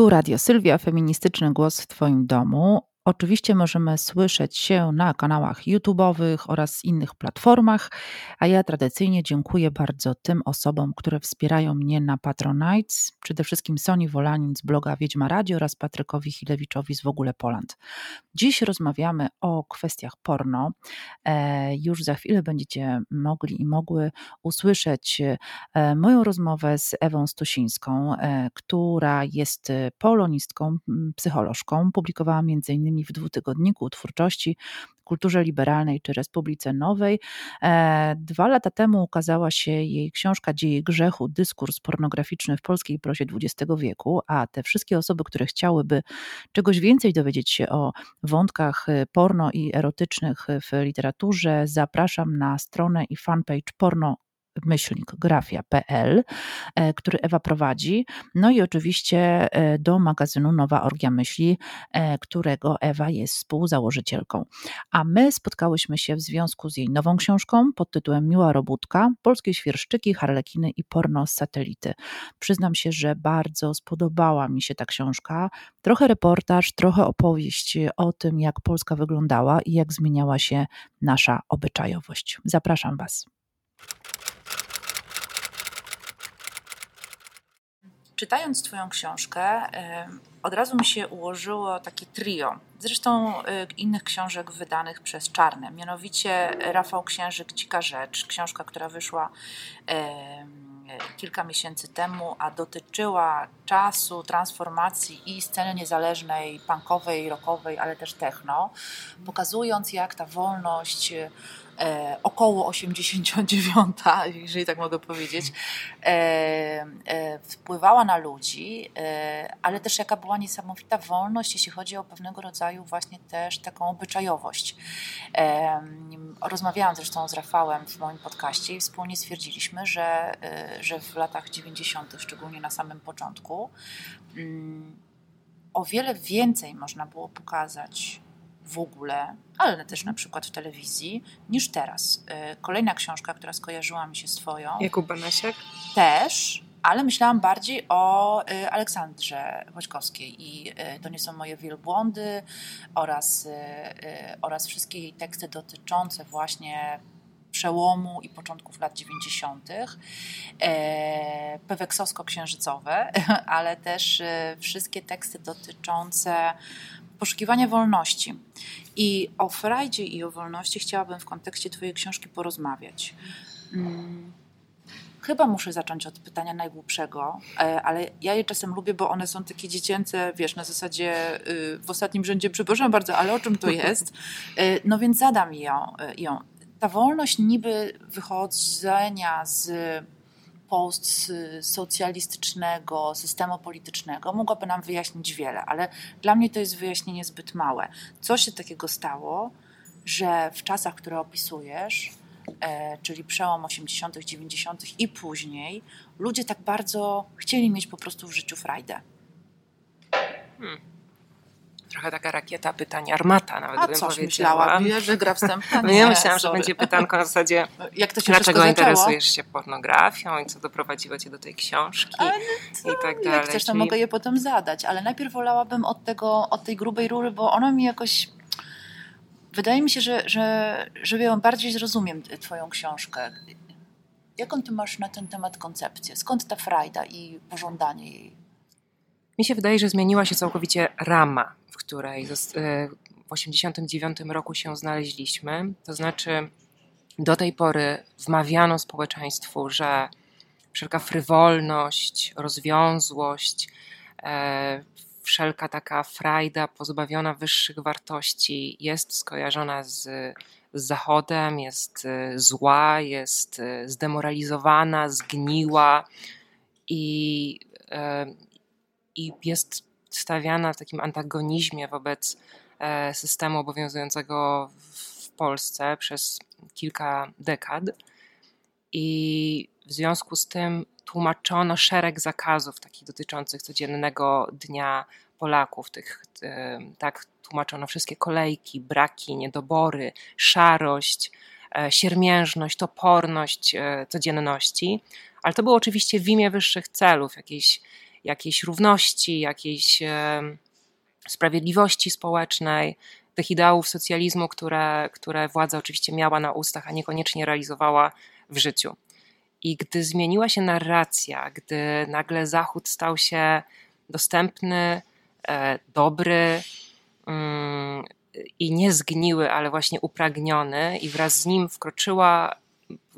Tu Radio Sylwia, feministyczny głos w Twoim domu. Oczywiście możemy słyszeć się na kanałach YouTube'owych oraz innych platformach, a ja tradycyjnie dziękuję bardzo tym osobom, które wspierają mnie na Patronites, przede wszystkim Soni Wolanin z bloga Wiedźma Radio oraz Patrykowi Chilewiczowi z W ogóle Poland. Dziś rozmawiamy o kwestiach porno. E, już za chwilę będziecie mogli i mogły usłyszeć e, moją rozmowę z Ewą Stusińską, e, która jest polonistką, psycholożką. Publikowała w dwutygodniku twórczości, kulturze liberalnej czy Republice Nowej. E, dwa lata temu ukazała się jej książka Dzieje grzechu, dyskurs pornograficzny w polskiej prosie XX wieku, a te wszystkie osoby, które chciałyby czegoś więcej dowiedzieć się o wątkach porno i erotycznych w literaturze, zapraszam na stronę i fanpage porno myślnik grafia.pl, e, który Ewa prowadzi. No i oczywiście e, do magazynu Nowa Orgia Myśli, e, którego Ewa jest współzałożycielką. A my spotkałyśmy się w związku z jej nową książką pod tytułem Miła Robótka, Polskie Świerszczyki, Harlekiny i Porno z Satelity. Przyznam się, że bardzo spodobała mi się ta książka. Trochę reportaż, trochę opowieść o tym, jak Polska wyglądała i jak zmieniała się nasza obyczajowość. Zapraszam Was. Czytając Twoją książkę, od razu mi się ułożyło takie trio. Zresztą y, innych książek wydanych przez Czarne. Mianowicie Rafał Księżyk, Dzika Rzecz, książka, która wyszła kilka miesięcy temu, a dotyczyła czasu transformacji i sceny niezależnej, punkowej, rockowej, ale też techno, pokazując jak ta wolność e, około 89, jeżeli tak mogę powiedzieć, e, e, wpływała na ludzi, e, ale też jaka była niesamowita wolność, jeśli chodzi o pewnego rodzaju właśnie też taką obyczajowość. E, rozmawiałam zresztą z Rafałem w moim podcaście i wspólnie stwierdziliśmy, że, e, że w latach 90., szczególnie na samym początku, mm, o wiele więcej można było pokazać w ogóle, ale też na przykład w telewizji, niż teraz. E, kolejna książka, która skojarzyła mi się z Twoją. Jakub Banasiak? Też, ale myślałam bardziej o e, Aleksandrze Wojtkowskiej i e, to nie są moje wielbłądy oraz, oraz wszystkie jej teksty dotyczące właśnie przełomu i początków lat 90., e, peweksowsko-księżycowe, ale też wszystkie teksty dotyczące poszukiwania wolności. I o frajdzie i o wolności chciałabym w kontekście Twojej książki porozmawiać. Hmm. Chyba muszę zacząć od pytania najgłupszego, e, ale ja je czasem lubię, bo one są takie dziecięce, wiesz, na zasadzie y, w ostatnim rzędzie, przepraszam bardzo, ale o czym to jest? E, no więc zadam ją. E, ją. Ta wolność niby wychodzenia z postsocjalistycznego systemu politycznego mogłaby nam wyjaśnić wiele, ale dla mnie to jest wyjaśnienie zbyt małe. Co się takiego stało, że w czasach, które opisujesz, e, czyli przełom 80., 90. i później, ludzie tak bardzo chcieli mieć po prostu w życiu frajdę? Hmm trochę taka rakieta pytań, armata nawet A bym coś powiedziała. myślała, że gra wstępna. No ja myślałam, że będzie pytanko na zasadzie, Jak to się dlaczego interesujesz się pornografią i co doprowadziło cię do tej książki i tak dalej. Jak chcesz, to mogę je potem zadać, ale najpierw wolałabym od, tego, od tej grubej rury, bo ona mi jakoś... Wydaje mi się, że, że, że ja bardziej zrozumiem twoją książkę. Jaką ty masz na ten temat koncepcję? Skąd ta frajda i pożądanie jej? Mi się wydaje, że zmieniła się całkowicie rama, w której e, w 1989 roku się znaleźliśmy. To znaczy, do tej pory wmawiano społeczeństwu, że wszelka frywolność, rozwiązłość, e, wszelka taka frajda pozbawiona wyższych wartości jest skojarzona z, z Zachodem, jest e, zła, jest zdemoralizowana, zgniła i i jest stawiana w takim antagonizmie wobec e, systemu obowiązującego w Polsce przez kilka dekad. I w związku z tym tłumaczono szereg zakazów takich dotyczących codziennego dnia Polaków. Tych, e, tak tłumaczono wszystkie kolejki, braki, niedobory, szarość, e, siermiężność, toporność codzienności. Ale to było oczywiście w imię wyższych celów, jakiejś jakiejś równości, jakiejś sprawiedliwości społecznej, tych ideałów socjalizmu, które, które władza oczywiście miała na ustach, a niekoniecznie realizowała w życiu. I gdy zmieniła się narracja, gdy nagle Zachód stał się dostępny, e, dobry mm, i nie zgniły, ale właśnie upragniony, i wraz z nim wkroczyła,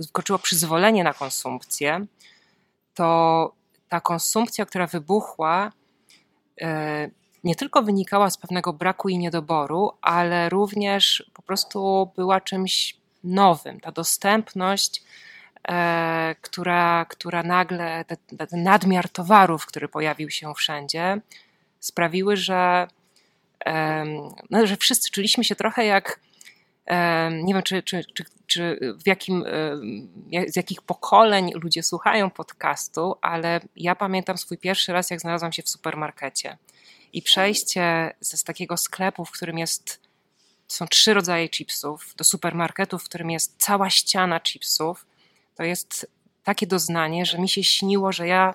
wkroczyło przyzwolenie na konsumpcję, to ta konsumpcja, która wybuchła, e, nie tylko wynikała z pewnego braku i niedoboru, ale również po prostu była czymś nowym. Ta dostępność, e, która, która nagle, ten nadmiar towarów, który pojawił się wszędzie, sprawiły, że, no, że wszyscy czuliśmy się trochę jak. Nie wiem, czy, czy, czy, czy w jakim, z jakich pokoleń ludzie słuchają podcastu, ale ja pamiętam swój pierwszy raz, jak znalazłam się w supermarkecie i przejście z takiego sklepu, w którym jest, są trzy rodzaje chipsów, do supermarketu, w którym jest cała ściana chipsów, to jest takie doznanie, że mi się śniło, że ja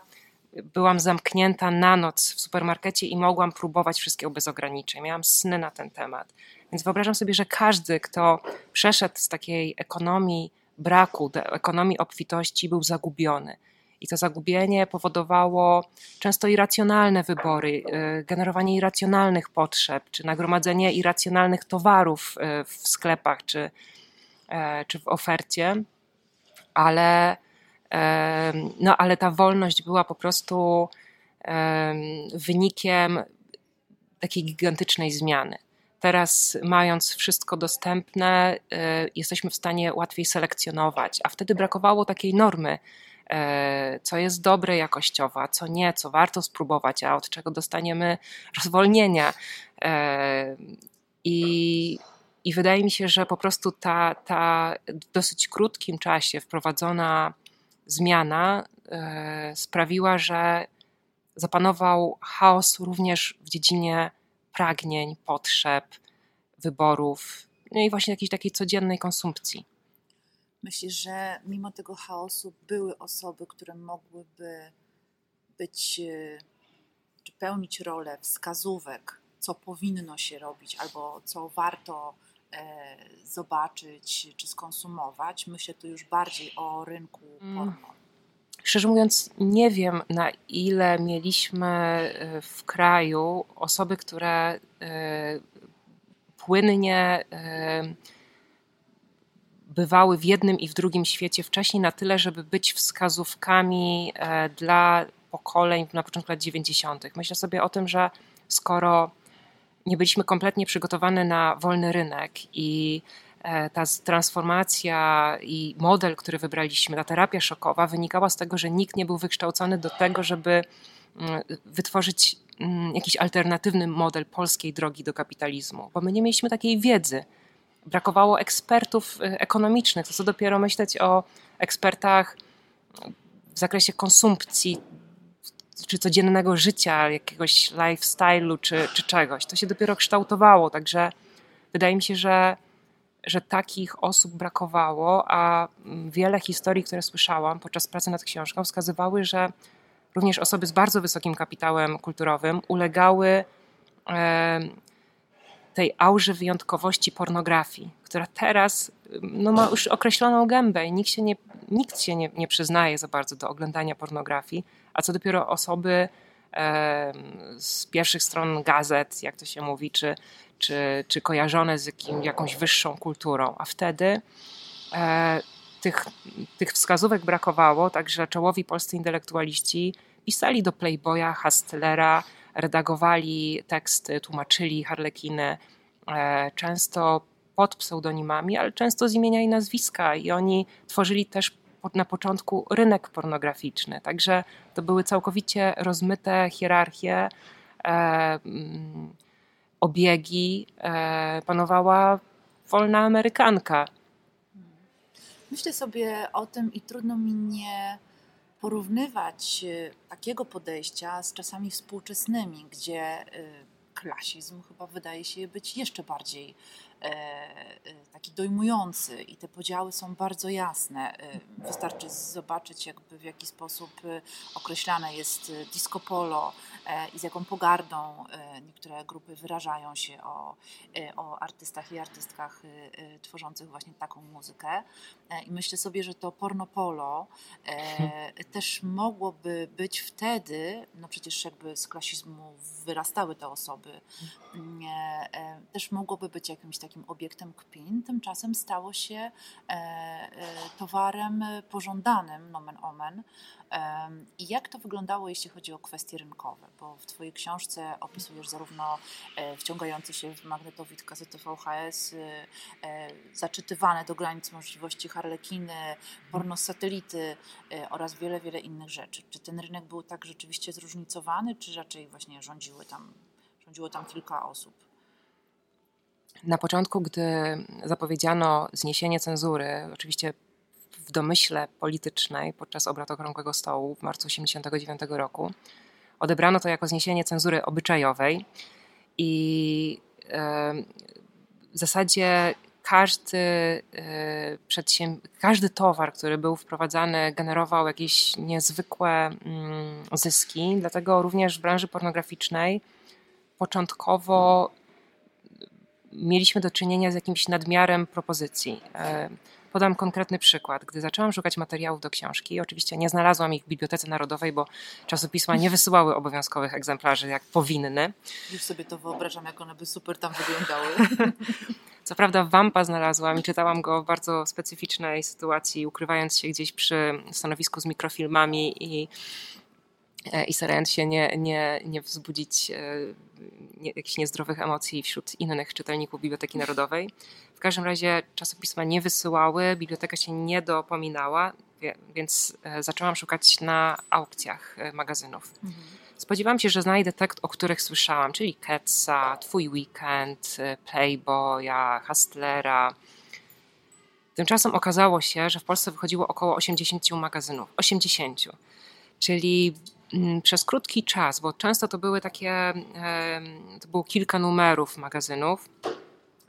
byłam zamknięta na noc w supermarkecie i mogłam próbować wszystkiego bez ograniczeń. Miałam sny na ten temat. Więc wyobrażam sobie, że każdy, kto przeszedł z takiej ekonomii braku ekonomii obfitości, był zagubiony. I to zagubienie powodowało często irracjonalne wybory, y, generowanie irracjonalnych potrzeb, czy nagromadzenie irracjonalnych towarów y, w sklepach, czy, e, czy w ofercie. Ale, no, ale ta wolność była po prostu wynikiem takiej gigantycznej zmiany. Teraz, mając wszystko dostępne, y, jesteśmy w stanie łatwiej selekcjonować, a wtedy brakowało takiej normy E, co jest dobre jakościowo, a co nie, co warto spróbować, a od czego dostaniemy rozwolnienia. E, I, i wydaje mi się, że po prostu ta, ta w dosyć krótkim czasie wprowadzona zmiana sprawiła, że zapanował chaos również w dziedzinie pragnień, potrzeb, wyborów, no i właśnie jakiejś takiej codziennej konsumpcji. Myślisz, że mimo tego chaosu były osoby, które mogłyby być, e, czy pełnić rolę wskazówek, co powinno się robić albo co warto e, zobaczyć czy skonsumować? Myślę tu już bardziej o rynku mm. porno. Szczerze mówiąc, nie wiem na ile mieliśmy e, w kraju osoby, które płynnie bywały w jednym i w drugim świecie wcześniej na tyle, żeby być wskazówkami dla pokoleń na początku lat 90. Myślę sobie o tym, że skoro nie byliśmy kompletnie przygotowani na wolny rynek i ta transformacja i model, który wybraliśmy, ta terapia szokowa, wynikała z tego, że nikt nie był wykształcony do tego, żeby mm, wytworzyć mm, jakiś alternatywny model polskiej drogi do kapitalizmu, bo my nie mieliśmy takiej wiedzy brakowało ekspertów y, ekonomicznych. To co dopiero myśleć o ekspertach w zakresie konsumpcji, czy codziennego życia, jakiegoś lifestyle'u, czy, czy czegoś. To się dopiero kształtowało, także wydaje mi się, że, że takich osób brakowało, a wiele historii, które słyszałam podczas pracy nad książką, wskazywały, że również osoby z bardzo wysokim kapitałem kulturowym ulegały tej aurze wyjątkowości pornografii, która teraz no, ma już określoną gębę i nikt się, nie, nikt się nie, nie przyznaje za bardzo do oglądania pornografii, a co dopiero osoby z pierwszych stron gazet, jak to się mówi, czy, czy, czy kojarzone z jakim, jakąś wyższą kulturą. A wtedy e, tych, tych wskazówek brakowało, także czołowi polscy intelektualiści pisali do Playboya, Hustlera, redagowali teksty, tłumaczyli harlekiny, e, często pod pseudonimami, ale często z imienia i nazwiska. I oni tworzyli też na początku rynek pornograficzny. Także to były całkowicie rozmyte hierarchie, e, obiegi. E, panowała wolna Amerykanka. Myślę sobie o tym i trudno mi nie porównywać y, takiego podejścia z czasami współczesnymi, gdzie y, klasizm chyba wydaje się być jeszcze bardziej taki dojmujący i te podziały są bardzo jasne. Wystarczy zobaczyć jakby w jaki sposób określane jest disco polo i z jaką pogardą niektóre grupy wyrażają się o, o artystach i artystkach tworzących właśnie taką muzykę. I myślę sobie, że to porno polo też mogłoby być wtedy, no przecież jakby z klasizmu wyrastały te osoby, e, też mogłoby być jakimś takim obiektem kpin, tymczasem stało się e, e, towarem pożądanym, nomen omen. I jak to wyglądało, jeśli chodzi o kwestie rynkowe? Bo w Twojej książce opisujesz zarówno wciągający się w magnetowid kasety VHS, zaczytywane do granic możliwości harlekiny, porno satelity oraz wiele, wiele innych rzeczy. Czy ten rynek był tak rzeczywiście zróżnicowany, czy raczej właśnie rządziły tam, rządziło tam kilka osób? Na początku, gdy zapowiedziano zniesienie cenzury, oczywiście w domyśle politycznej podczas obrad Okrągłego Stołu w marcu 1989 roku, odebrano to jako zniesienie cenzury obyczajowej i w zasadzie każdy, e, przedsięb- każdy towar, który był wprowadzany, generował jakieś niezwykłe mm, zyski. Dlatego również w branży pornograficznej początkowo mieliśmy do czynienia z jakimś nadmiarem propozycji. E, podam konkretny przykład. Gdy zaczęłam szukać materiałów do książki, oczywiście nie znalazłam ich w Bibliotece Narodowej, bo czasopisma nie wysyłały obowiązkowych egzemplarzy jak powinny. Już sobie to wyobrażam, jak one by super tam wyglądały. Co prawda Wampa znalazłam i czytałam go w bardzo specyficznej sytuacji, ukrywając się gdzieś przy stanowisku z mikrofilmami i, i starając się nie, nie, nie wzbudzić e, nie, jakichś niezdrowych emocji wśród innych czytelników Biblioteki Narodowej. W każdym razie czasopisma nie wysyłały, biblioteka się nie dopominała, więc e, zaczęłam szukać na aukcjach magazynów. Mhm. Spodziewałam się, że znajdę tekst, o których słyszałam, czyli Ketsa, Twój Weekend, Playboya, Hustlera. Tymczasem okazało się, że w Polsce wychodziło około 80 magazynów. 80. Czyli przez krótki czas, bo często to były takie, to było kilka numerów magazynów,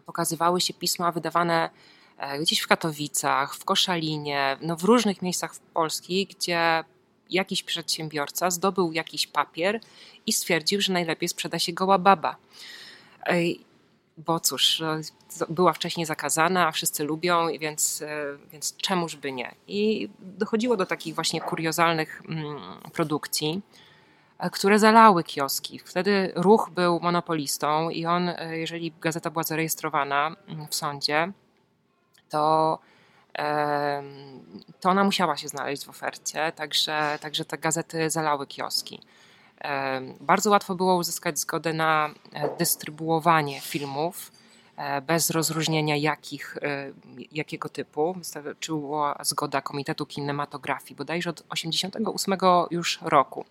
pokazywały się pisma wydawane e, gdzieś w Katowicach, w Koszalinie, no w różnych miejscach w Polski, gdzie jakiś przedsiębiorca zdobył jakiś papier i stwierdził, że najlepiej sprzeda się goła baba. Bo cóż, no, była wcześniej zakazana, a wszyscy lubią, więc, e, więc czemuż by nie. I dochodziło do takich właśnie kuriozalnych mm, produkcji, e, które zalały kioski. Wtedy ruch był monopolistą i on, e, jeżeli gazeta była zarejestrowana mm, w sądzie, to to ona musiała się znaleźć w ofercie, także, także te gazety zalały kioski. Bardzo łatwo było uzyskać zgodę na e, dystrybuowanie filmów e, bez rozróżnienia jakich, e, jakiego typu. Wystarczyła zgoda Komitetu Kinematografii, bodajże od 1988 już roku.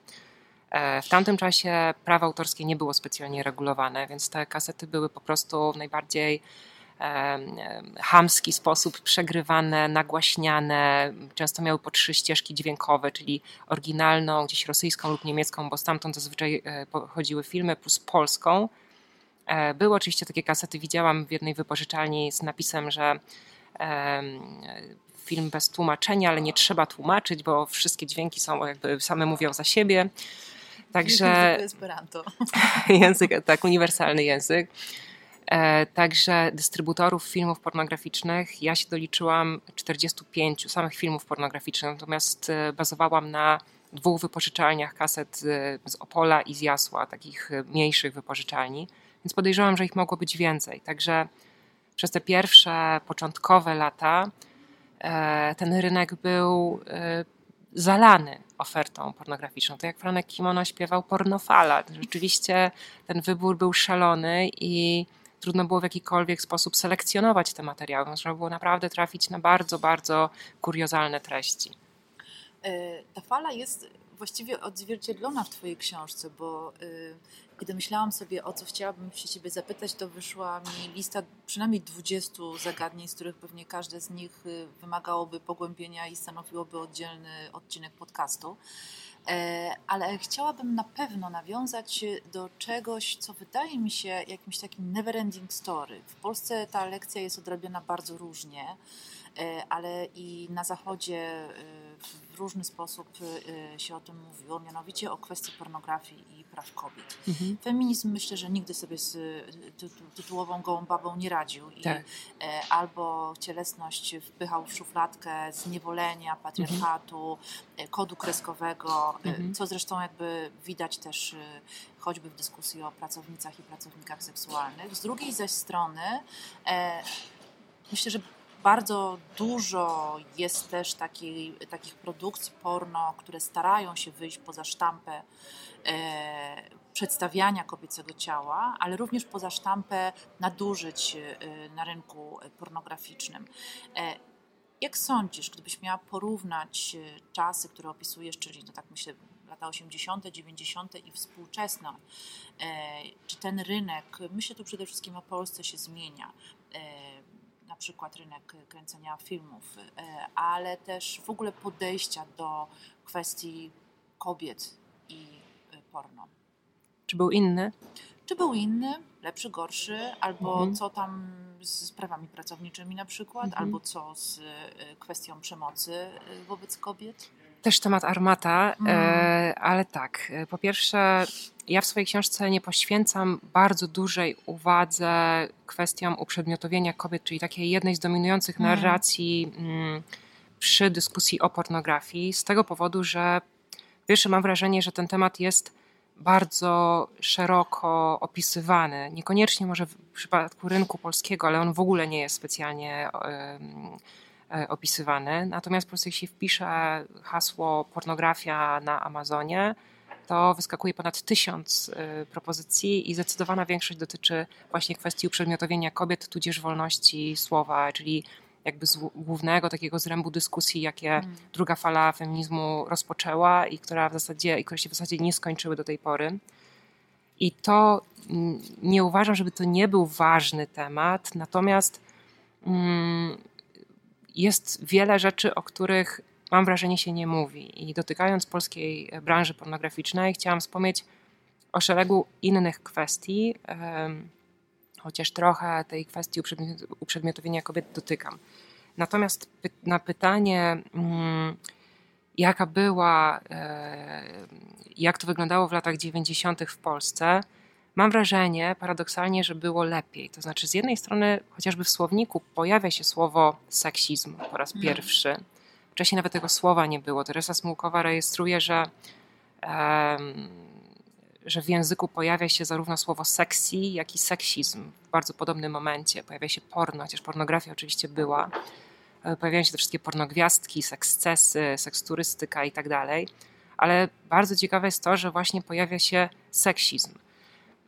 W tamtym czasie prawo autorskie nie było specjalnie regulowane, więc te kasety były po prostu najbardziej hamski sposób przegrywane, nagłaśniane. Często miały po trzy ścieżki dźwiękowe, czyli oryginalną, gdzieś rosyjską lub niemiecką, bo stamtąd zazwyczaj e, pochodziły filmy, plus polską. E, były oczywiście takie kasety, widziałam w jednej wypożyczalni z napisem, że film bez tłumaczenia, ale nie trzeba tłumaczyć, bo wszystkie dźwięki są jakby same mówią za siebie. Także Esperanto. język, tak, uniwersalny język. E, także dystrybutorów filmów pornograficznych ja się doliczyłam 45 samych filmów pornograficznych, natomiast e, bazowałam na dwóch wypożyczalniach kaset z Opola i z Jasła, takich e, mniejszych wypożyczalni, więc podejrzewam, że ich mogło być więcej. Także przez te pierwsze początkowe lata ten rynek był zalany ofertą pornograficzną. To jak Franek Kimono śpiewał pornofala. Rzeczywiście ten wybór był szalony i trudno było w jakikolwiek sposób selekcjonować te materiały. Można było naprawdę trafić na bardzo, bardzo kuriozalne treści. E, ta fala jest właściwie odzwierciedlona w Twojej książce, bo y, kiedy myślałam sobie, o co chciałabym się Ciebie zapytać, to wyszła mi lista przynajmniej 20 zagadnień, z których pewnie każde z nich y, wymagałoby pogłębienia i stanowiłoby oddzielny odcinek podcastu. E, ale chciałabym na pewno nawiązać do czegoś, co wydaje mi się jakimś takim never-ending story. W Polsce ta lekcja jest odrabiana bardzo różnie. E, ale i na Zachodzie e, w różny sposób się o tym mówiło, mianowicie o kwestii pornografii praw kobiet. Mhm. Feminizm myślę, że nigdy sobie z tytułową gołą babą nie radził i tak. albo cielesność wpychał w szufladkę zniewolenia, patriarchatu, mhm. kodu kreskowego, mhm. co zresztą jakby widać też choćby w dyskusji o pracownicach i pracownikach seksualnych. Z drugiej zaś strony myślę, że bardzo dużo jest też takiej, takich produkcji porno, które starają się wyjść poza sztampę e, przedstawiania kobiecego ciała, ale również poza sztampę nadużyć e, na rynku pornograficznym. E, jak sądzisz, gdybyś miała porównać e, czasy, które opisujesz, czyli no tak myślę lata 80., 90. i współczesne, e, czy ten rynek, myślę tu przede wszystkim o Polsce, się zmienia? Na przykład rynek kręcenia filmów, e, ale też w ogóle podejścia do kwestii kobiet i e, porno. Czy był inny? Czy był inny, lepszy, gorszy, albo mhm. co tam z prawami pracowniczymi na przykład, mhm. albo co z e, kwestią przemocy wobec kobiet? Też temat armata, mm. ale tak, po pierwsze ja w swojej książce nie poświęcam bardzo dużej uwadze kwestiom uprzedmiotowienia kobiet, czyli takiej jednej z dominujących mhm. narracji mm, przy dyskusji o pornografii, z tego powodu, że pierwsze mam wrażenie, że ten temat jest bardzo szeroko opisywany. Niekoniecznie może w przypadku rynku polskiego, ale on w ogóle nie jest specjalnie e, opisywany. Natomiast po prostu jeśli wpiszę hasło pornografia na Amazonie, to wyskakuje ponad tysiąc y, propozycji i zdecydowana większość dotyczy właśnie kwestii uprzedmiotowienia kobiet, tudzież wolności słowa, czyli jakby z głównego takiego zrębu dyskusji, jakie mm. druga fala feminizmu rozpoczęła i która w zasadzie, i które się w zasadzie nie skończyły do tej pory. I to mm, nie uważam, żeby to nie był ważny temat, natomiast mm, jest wiele rzeczy, o których mam wrażenie, się nie mówi. I dotykając polskiej branży pornograficznej, chciałam wspomnieć o szeregu innych kwestii, chociaż trochę tej kwestii uprzedmiotowienia kobiet dotykam. Natomiast na pytanie, mm, jaka była, e, jak to wyglądało w latach 90. w Polsce, mam wrażenie paradoksalnie, że było lepiej. To znaczy, z jednej strony, chociażby w słowniku pojawia się słowo seksizm po raz mm. pierwszy. Wcześniej nawet tego słowa nie było. Teresa Smułkowa rejestruje, że, um, że w języku pojawia się zarówno słowo sexy, jak i seksizm w bardzo podobnym momencie. Pojawia się porno, chociaż pornografia oczywiście była. E, pojawiają się te wszystkie pornogwiazdki, sekscesy, seksturystyka i tak dalej. Ale bardzo ciekawe jest to, że właśnie pojawia się seksizm.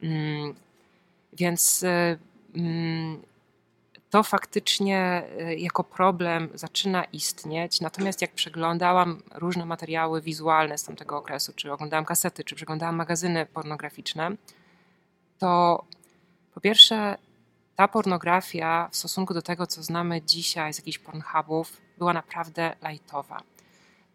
Mm, więc mm, to faktycznie y, jako problem zaczyna istnieć. Natomiast jak przeglądałam różne materiały wizualne z tamtego okresu, czy oglądałam kasety, czy przeglądałam magazyny pornograficzne, to po pierwsze ta pornografia w stosunku do tego, co znamy dzisiaj z jakichś pornhubów, była naprawdę lajtowa.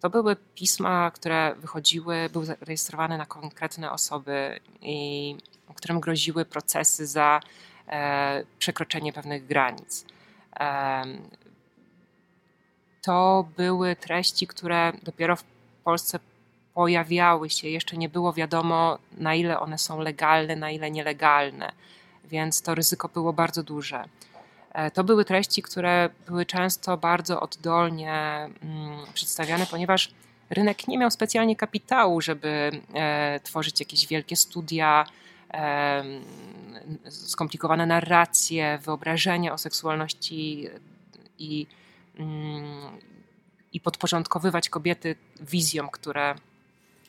To były pisma, które wychodziły, były zarejestrowane na konkretne osoby i którym groziły procesy za E, przekroczenie pewnych granic. To były treści, które dopiero w Polsce pojawiały się, jeszcze nie było wiadomo, na ile one są legalne, na ile nielegalne, więc to ryzyko było bardzo duże. E, to były treści, które były często bardzo oddolnie mm, przedstawiane, ponieważ rynek nie miał specjalnie kapitału, żeby e, tworzyć jakieś wielkie studia, skomplikowane narracje, wyobrażenia o seksualności i, mm, i podporządkowywać kobiety wizjom, które,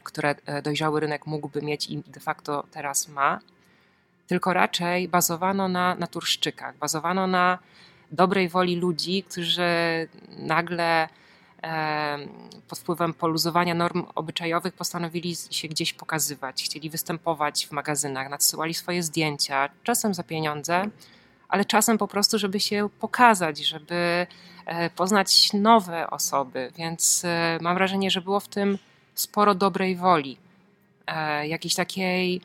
które e, dojrzały rynek mógłby mieć i de facto teraz ma, tylko raczej bazowano na naturszczykach, bazowano na dobrej woli ludzi, którzy nagle pod wpływem poluzowania norm obyczajowych postanowili się gdzieś pokazywać, chcieli występować w magazynach, nadsyłali swoje zdjęcia, czasem za pieniądze, ale czasem po prostu, żeby się pokazać, żeby e, poznać nowe osoby. Więc e, mam wrażenie, że było w tym sporo dobrej woli, e, jakiejś takiej,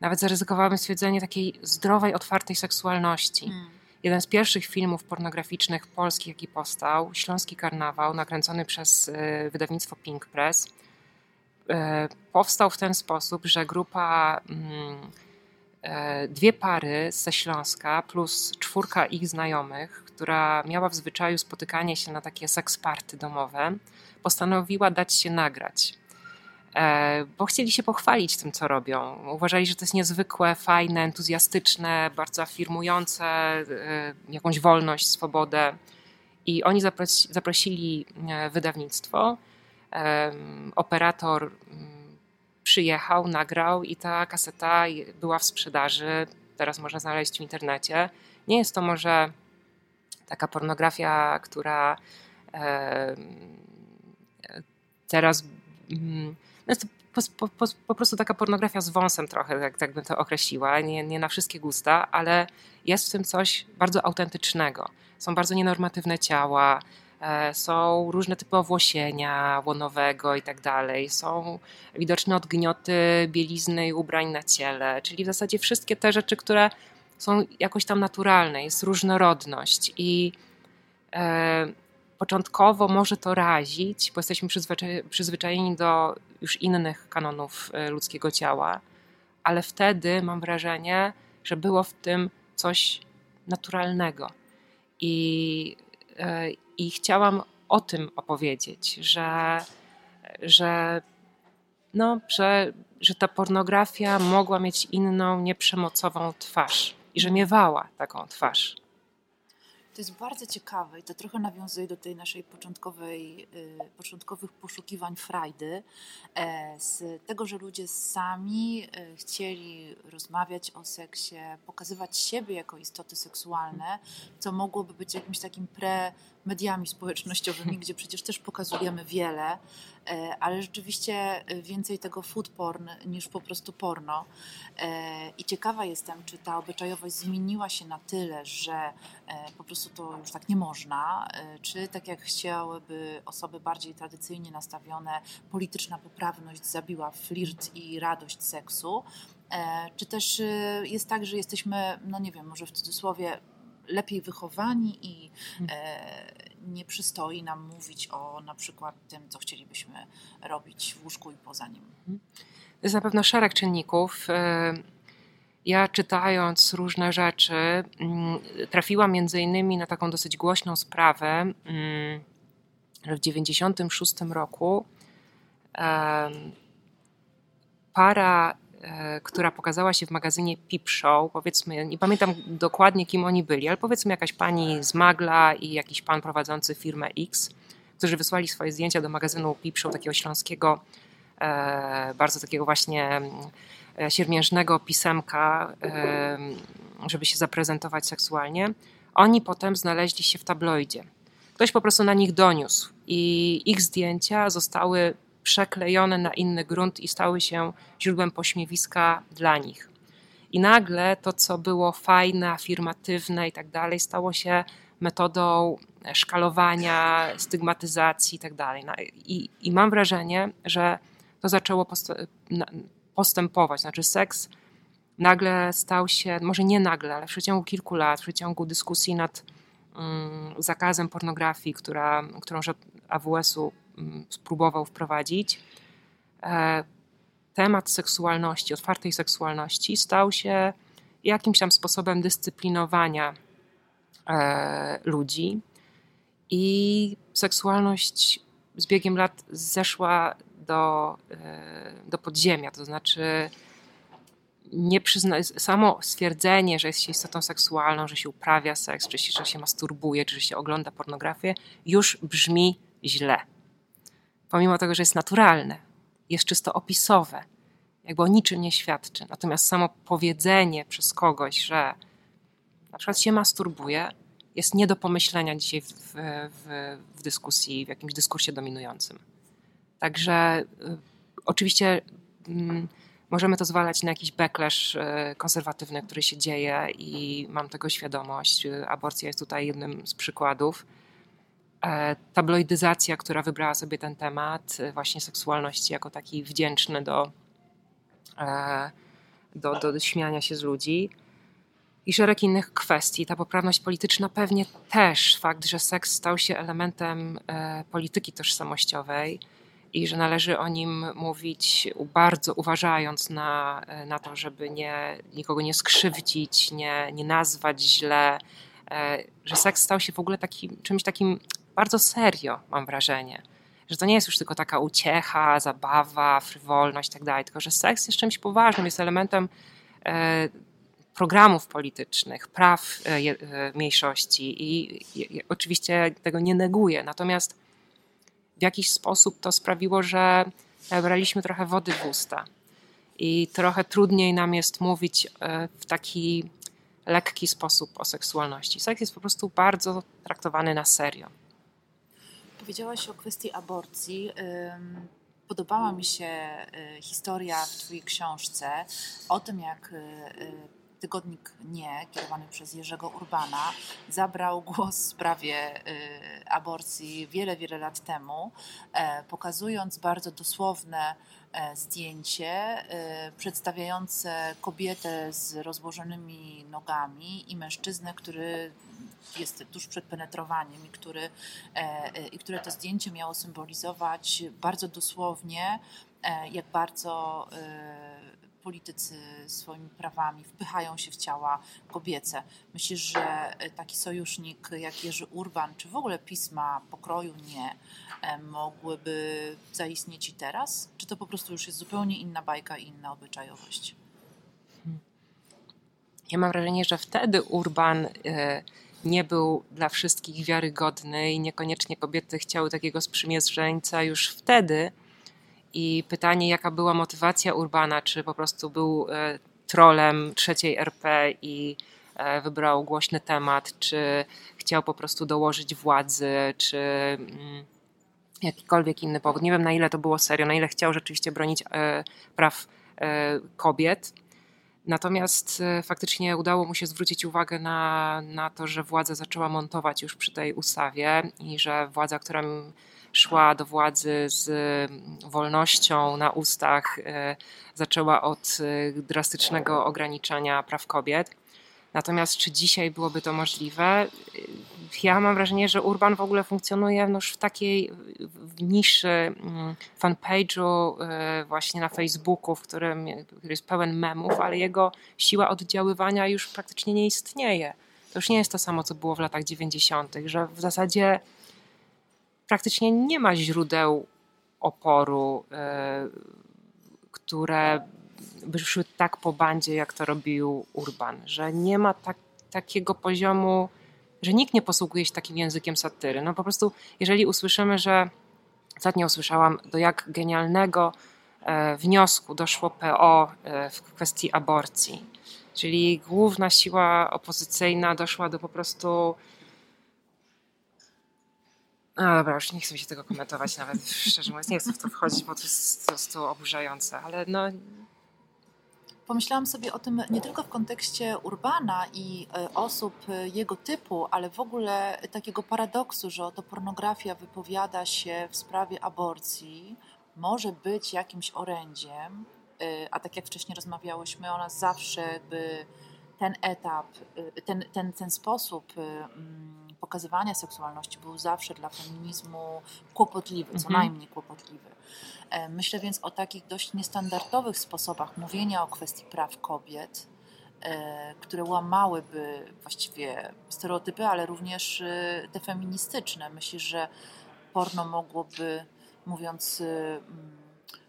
nawet zaryzykowałabym stwierdzenie, takiej zdrowej, otwartej seksualności. Mm. Jeden z pierwszych filmów pornograficznych polskich, jaki powstał, Śląski Karnawał, nakręcony przez wydawnictwo Pink Press, powstał w ten sposób, że grupa mm, E, dwie pary ze Śląska plus czwórka ich znajomych, która miała w zwyczaju spotykanie się na takie seksparty domowe, postanowiła dać się nagrać. E, bo chcieli się pochwalić tym, co robią. Uważali, że to jest niezwykłe, fajne, entuzjastyczne, bardzo afirmujące e, jakąś wolność, swobodę. I oni zaprosili wydawnictwo. Operator mm, przyjechał, nagrał i ta kaseta była w sprzedaży. Teraz można znaleźć w internecie. Nie jest to może taka pornografia, która e, teraz. No jest to po, po, po, prostu taka pornografia z wąsem trochę, tak, tak bym to określiła. Nie, nie na wszystkie gusta, ale jest w tym coś bardzo autentycznego. Są bardzo nienormatywne ciała, E, są różne typy owłosienia łonowego i tak dalej. Są widoczne odgnioty bielizny i ubrań na ciele, czyli w zasadzie wszystkie te rzeczy, które są jakoś tam naturalne. Jest różnorodność i e, początkowo może to razić, bo jesteśmy przyzwyczajeni do już innych kanonów e, ludzkiego ciała, ale wtedy mam wrażenie, że było w tym coś naturalnego. I E, I chciałam o tym opowiedzieć, że, że, no, że, że ta pornografia mogła mieć inną, nieprzemocową twarz i że miewała taką twarz. To jest bardzo ciekawe i to trochę nawiązuje do tej naszej początkowej, y, początkowych poszukiwań frajdy, e, z tego, że ludzie sami y, chcieli rozmawiać o seksie, pokazywać siebie jako istoty seksualne, co mogłoby być jakimś takim pre mediami społecznościowymi, gdzie przecież też pokazujemy wiele, e, ale rzeczywiście więcej tego food porn niż po prostu porno. E, I ciekawa jestem, czy ta obyczajowość zmieniła się na tyle, że e, po prostu to już tak nie można, czy tak jak chciałyby osoby bardziej tradycyjnie nastawione, polityczna poprawność zabiła flirt i radość seksu, czy też jest tak, że jesteśmy, no nie wiem, może w cudzysłowie lepiej wychowani i e, nie przystoi nam mówić o na przykład tym, co chcielibyśmy robić w łóżku i poza nim. Mhm. Jest na pewno szereg czynników. E, ja czytając różne rzeczy, mm, trafiłam między innymi na taką dosyć głośną sprawę, mm, że w 1996 roku para która pokazała się w magazynie Peep Show. Powiedzmy, nie pamiętam dokładnie kim oni byli, ale powiedzmy jakaś pani z Magla i jakiś pan prowadzący firmę X, którzy wysłali swoje zdjęcia do magazynu Peep Show, takiego śląskiego, e, bardzo takiego właśnie e, siermiężnego pisemka, żeby się zaprezentować seksualnie. Oni potem znaleźli się w tabloidzie. Ktoś po prostu na nich doniósł i ich zdjęcia zostały przeklejone na inny grunt i stały się źródłem pośmiewiska dla nich. I nagle to, co było fajne, afirmatywne i tak dalej, stało się metodą szkalowania, stygmatyzacji i tak dalej. No I mam wrażenie, że to zaczęło postępować. Znaczy, seks nagle stał się, może nie nagle, ale w przeciągu kilku lat, w przeciągu dyskusji nad um, zakazem pornografii, która, którą AWS-u Mm, spróbował wprowadzić, e, temat seksualności, otwartej seksualności stał się jakimś tam sposobem dyscyplinowania e, ludzi. I seksualność z biegiem lat zeszła do, e, do podziemia, to znaczy nie przyzna, samo stwierdzenie, że jest się istotą seksualną, że się uprawia seks, czy że się masturbuje, czy że się ogląda pornografię, już brzmi źle pomimo tego, że jest naturalne, jest czysto opisowe, jakby o niczym nie świadczy. Natomiast samo powiedzenie przez kogoś, że na przykład się masturbuje, jest nie do pomyślenia dzisiaj w, w, w dyskusji, w jakimś dyskursie dominującym. Także y, oczywiście y, możemy to zwalać na jakiś backlash y, konserwatywny, który się dzieje i mam tego świadomość. Aborcja jest tutaj jednym z przykładów. E, tabloidyzacja, która wybrała sobie ten temat, e, właśnie seksualności jako taki wdzięczny do, e, do, do śmiania się z ludzi. I szereg innych kwestii. Ta poprawność polityczna pewnie też, fakt, że seks stał się elementem polityki tożsamościowej i że należy o nim mówić bardzo uważając na, na to, żeby nie, nikogo nie skrzywdzić, nie, nie nazwać źle, że seks stał się w ogóle taki, czymś takim bardzo serio, mam wrażenie. Że to nie jest już tylko taka uciecha, zabawa, frywolność i tak tylko że seks jest czymś poważnym, jest elementem e, programów politycznych, praw e, e, mniejszości i, i oczywiście tego nie neguję. Natomiast w jakiś sposób to sprawiło, że braliśmy trochę wody w usta i trochę trudniej nam jest mówić w taki lekki sposób o seksualności. Seks jest po prostu bardzo traktowany na serio powiedziałaś o kwestii aborcji. Podobała mi się y, historia w Twojej książce o tym, jak y, y, tygodnik Nie, kierowany przez Jerzego Urbana, zabrał głos w sprawie aborcji wiele, wiele lat temu, e, pokazując bardzo dosłowne e, zdjęcie przedstawiające kobietę z rozłożonymi nogami i mężczyznę, który jest tuż przed penetrowaniem i, który, i które to zdjęcie miało symbolizować bardzo dosłownie, jak bardzo politycy swoimi prawami wpychają się w ciała kobiece. Myślisz, że taki sojusznik jak Jerzy Urban, czy w ogóle pisma pokroju nie, e, mogłyby zaistnieć i teraz? Czy to po prostu już jest zupełnie inna bajka i inna obyczajowość? Ja mam wrażenie, że wtedy Urban e, nie był dla wszystkich wiarygodny i niekoniecznie kobiety chciały takiego sprzymierzeńca już wtedy, i pytanie, jaka była motywacja Urbana, czy po prostu był e, trolem trzeciej RP i e, wybrał głośny temat, czy chciał po prostu dołożyć władzy, czy mm, jakikolwiek inny powód. Nie wiem na ile to było serio, na ile chciał rzeczywiście bronić e, praw kobiet. Natomiast faktycznie udało mu się zwrócić uwagę na, na to, że władza zaczęła montować już przy tej ustawie i że władza, która szła do władzy z wolnością na ustach, e, zaczęła od e, drastycznego ograniczania praw kobiet. Natomiast czy dzisiaj byłoby to możliwe? Ja mam wrażenie, że Urban w ogóle funkcjonuje już w takiej niszy mm, fanpage'u e, właśnie na Facebooku, w którym który jest pełen memów, ale jego siła oddziaływania już praktycznie nie istnieje. To już nie jest to samo, co było w latach 90., że w zasadzie praktycznie nie ma źródeł oporu, e, które by szły tak po bandzie, jak to robił Urban, że nie ma tak, takiego poziomu, że nikt nie posługuje się takim językiem satyry. No po prostu, jeżeli usłyszymy, że ostatnio usłyszałam, do jak genialnego e, wniosku doszło PO e, w kwestii aborcji, czyli główna siła opozycyjna doszła do po prostu no dobra, już nie chcę się tego komentować nawet, szczerze mówiąc, nie chcę w to wchodzić, bo to jest po prostu oburzające, ale no... Pomyślałam sobie o tym nie tylko w kontekście Urbana i e, osób e, jego typu, ale w ogóle takiego paradoksu, że oto pornografia wypowiada się w sprawie aborcji, może być jakimś orędziem, e, a tak jak wcześniej rozmawiałyśmy, ona zawsze by ten etap, ten, ten, ten sposób mm, pokazywania seksualności był zawsze dla feminizmu kłopotliwy, co mhm. najmniej kłopotliwy. E, myślę więc o takich dość niestandardowych sposobach mówienia o kwestii praw kobiet, e, które łamałyby właściwie stereotypy, ale również e, te feministyczne. Myślę, że porno mogłoby, mówiąc mm,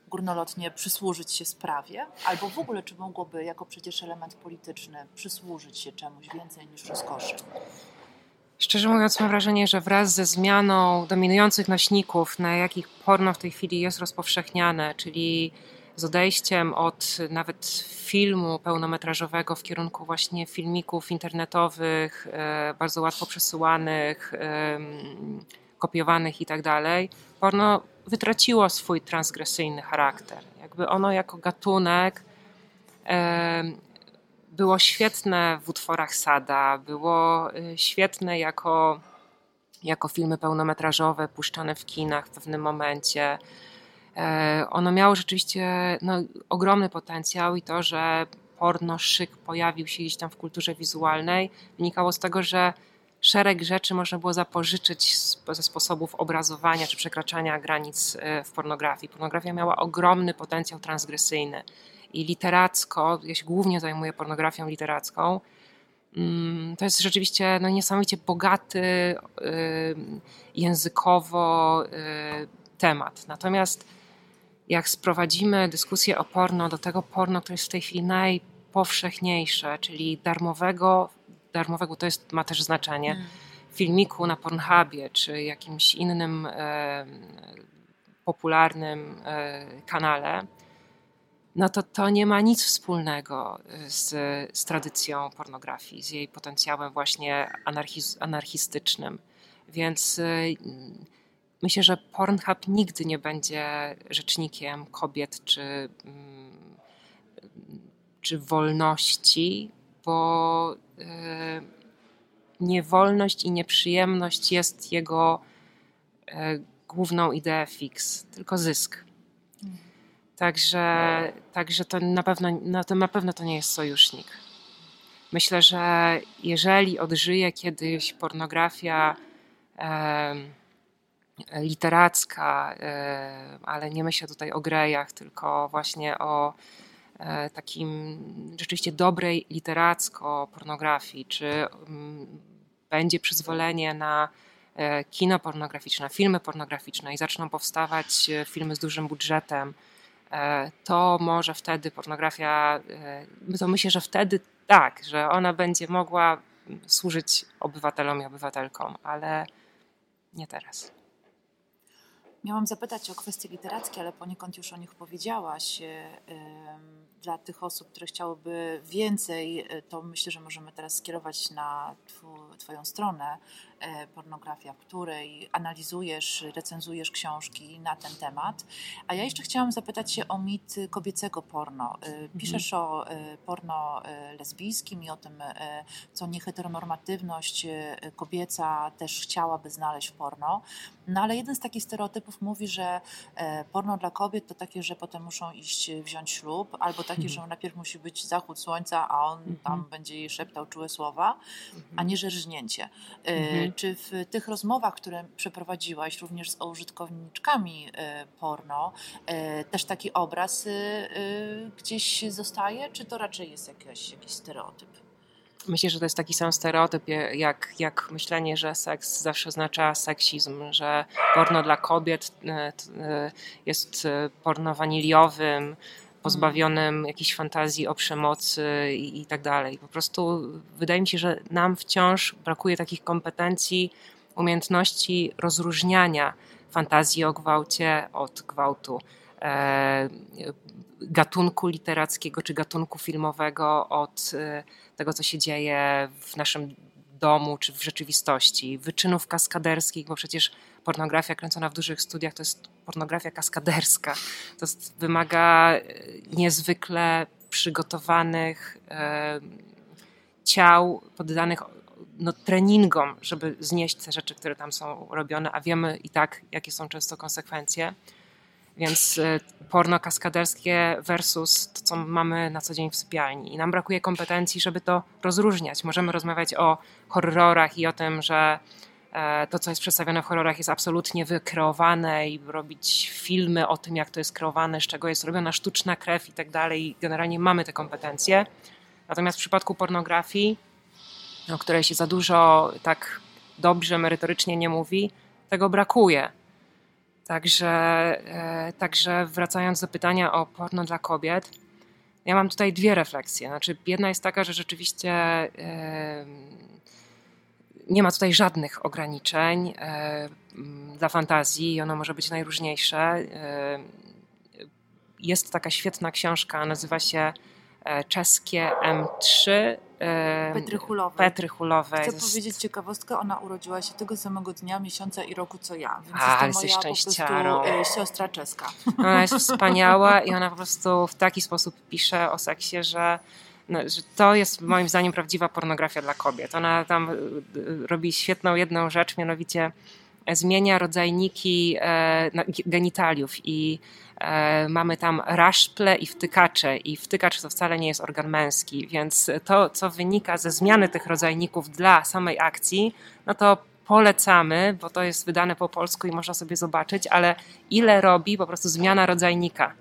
górnolotnie, przysłużyć się sprawie, albo w ogóle czy mogłoby jako przecież element polityczny przysłużyć się czemuś więcej niż rozkoszy. Szczerze mówiąc, mam wrażenie, że wraz ze zmianą dominujących nośników, na jakich porno w tej chwili jest rozpowszechniane, czyli z odejściem od nawet filmu pełnometrażowego w kierunku właśnie filmików internetowych, e, bardzo łatwo przesyłanych, kopiowanych i tak dalej, porno wytraciło swój transgresyjny charakter. Jakby ono jako gatunek było świetne w utworach Sada, było e, świetne jako, jako filmy pełnometrażowe puszczane w kinach w pewnym momencie. E, ono miało rzeczywiście no, ogromny potencjał i to, że porno szyk pojawił się gdzieś tam w kulturze wizualnej, wynikało z tego, że szereg rzeczy można było zapożyczyć ze sposobów obrazowania czy przekraczania granic e, w pornografii. Pornografia miała ogromny potencjał transgresyjny i literacko, ja się głównie zajmuję pornografią literacką, mm, to jest rzeczywiście no, niesamowicie bogaty y, językowo y, temat. Natomiast jak sprowadzimy dyskusję o porno do tego porno, które jest w tej chwili najpowszechniejsze, czyli darmowego, darmowego to jest, ma też znaczenie, mm. filmiku na Pornhubie czy jakimś innym popularnym e, kanale, no to to nie ma nic wspólnego z, z tradycją pornografii, z jej potencjałem właśnie anarchiz, anarchistycznym. Więc y, myślę, że Pornhub nigdy nie będzie rzecznikiem kobiet czy, mm, czy wolności, bo y, niewolność i nieprzyjemność jest jego y, główną ideą fix, tylko zysk. Także, także to, na pewno, no to na pewno to nie jest sojusznik. Myślę, że jeżeli odżyje kiedyś pornografia e, literacka, e, ale nie myślę tutaj o grejach, tylko właśnie o e, takim rzeczywiście dobrej literacko pornografii, czy m, będzie przyzwolenie na e, kino pornograficzne, filmy pornograficzne i zaczną powstawać e, filmy z dużym budżetem, to może wtedy pornografia, e, to myślę, że wtedy tak, że ona będzie mogła służyć obywatelom i obywatelkom, ale nie teraz. Miałam zapytać o kwestie literackie, ale poniekąd już o nich powiedziałaś. E, dla tych osób, które chciałyby więcej, to myślę, że możemy teraz skierować na Twoją stronę E, pornografia, w której analizujesz, recenzujesz książki na ten temat. A ja jeszcze chciałam zapytać się o mit kobiecego porno. E, mhm. Piszesz mhm. o e, porno lesbijskim i o tym, co nieheteronormatywność kobieca też chciałaby znaleźć w porno. No ale jeden z takich stereotypów mówi, że porno dla kobiet to takie, że potem muszą iść wziąć ślub, albo takie, mhm. że najpierw musi być zachód słońca, a on mhm. tam będzie jej szeptał czułe słowa, a nie że rżnięcie. Mhm. Mhm. Czy w tych rozmowach, które przeprowadziłaś również z użytkowniczkami e, porno, e, też taki obraz e, gdzieś zostaje, czy to raczej jest jakiś, jakiś stereotyp? Myślę, że to jest taki sam stereotyp, jak, jak myślenie, że seks zawsze oznacza seksizm, że porno dla kobiet jest porno waniliowym, pozbawionym jakiejś fantazji o przemocy i, i tak dalej. Po prostu wydaje mi się, że nam wciąż brakuje takich kompetencji, umiejętności rozróżniania fantazji o gwałcie od gwałtu. E, gatunku literackiego czy gatunku filmowego od e, tego, co się dzieje w naszym domu czy w rzeczywistości, wyczynów kaskaderskich, bo przecież pornografia kręcona w dużych studiach to jest pornografia kaskaderska. To jest, wymaga e, niezwykle przygotowanych e, ciał poddanych no, treningom, żeby znieść te rzeczy, które tam są robione, a wiemy i tak, jakie są często konsekwencje. Więc e, porno kaskaderskie versus to, co mamy na co dzień w sypialni. I nam brakuje kompetencji, żeby to rozróżniać. Możemy rozmawiać o horrorach i o tym, że e, to, co jest przedstawione w horrorach, jest absolutnie wykreowane i robić filmy o tym, jak to jest kreowane, z czego jest robiona sztuczna krew i tak dalej. Generalnie mamy te kompetencje. Natomiast w przypadku pornografii, o której się za dużo tak dobrze, merytorycznie nie mówi, tego brakuje. Także, e, także wracając do pytania o porno dla kobiet, ja mam tutaj dwie refleksje. Znaczy, jedna jest taka, że rzeczywiście e, nie ma tutaj żadnych ograniczeń e, dla fantazji i ono może być najróżniejsze. jest taka świetna książka, nazywa się e, Czeskie M3 Petry Hulowej. Petry Hulowej. Chcę powiedzieć ciekawostkę, ona urodziła się tego samego dnia, miesiąca i roku co ja, więc A, jest moja po prostu siostra czeska. Ona jest wspaniała i ona po prostu w taki sposób pisze o seksie, że no, że to jest moim zdaniem prawdziwa pornografia dla kobiet. Ona tam robi świetną jedną rzecz, mianowicie zmienia rodzajniki e, genitaliów i e, mamy tam raszple i wtykacze i wtykacz to wcale nie jest organ męski, więc to, co wynika ze zmiany tych rodzajników dla samej akcji, no to polecamy, bo to jest wydane po polsku i można sobie zobaczyć, ale ile robi po prostu zmiana rodzajnika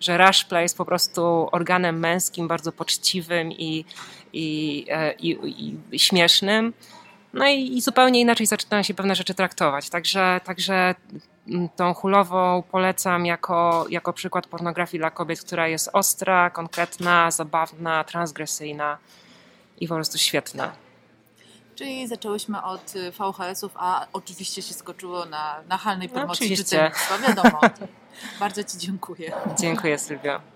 że raszple jest po prostu organem męskim, bardzo poczciwym i, i, e, i, i śmiesznym. No i, zupełnie inaczej zaczynają się pewne rzeczy traktować. Także, także tą hulową polecam jako, jako przykład pornografii dla kobiet, która jest ostra, konkretna, zabawna, transgresyjna i po prostu świetna. Czyli zaczęłyśmy od y, VHS-ów, a oczywiście się skoczyło na nachalnej no, promocji no, oczywiście. wiadomo. Bardzo Ci dziękuję. Dziękuję Sylwia.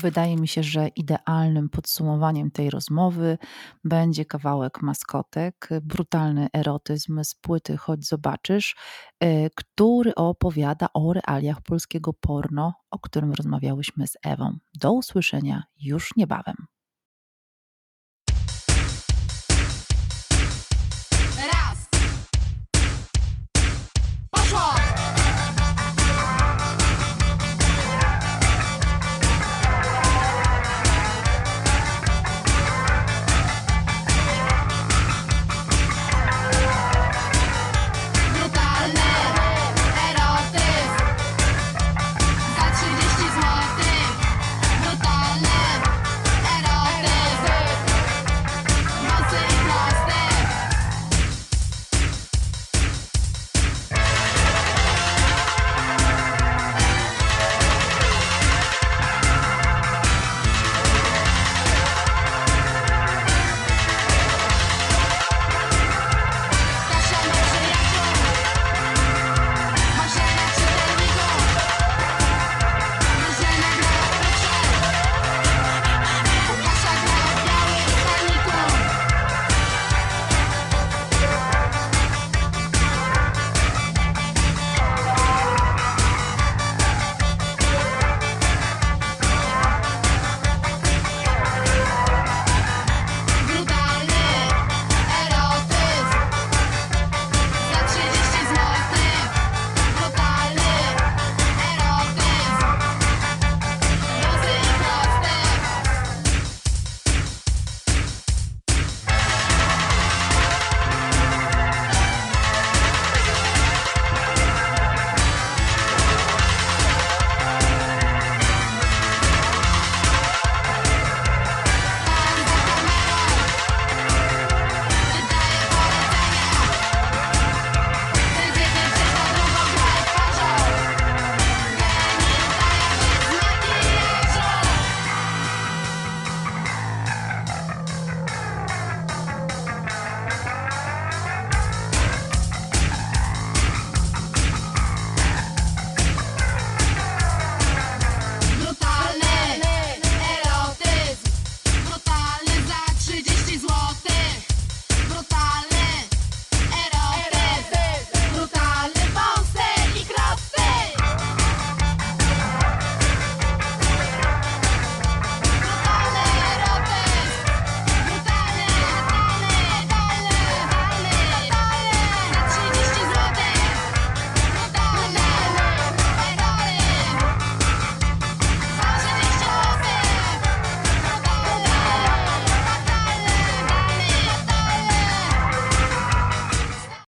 Wydaje mi się, że idealnym podsumowaniem tej rozmowy będzie kawałek maskotek, brutalny erotyzm z płyty Chodź Zobaczysz, y, który opowiada o realiach polskiego porno, o którym rozmawiałyśmy z Ewą. Do usłyszenia już niebawem.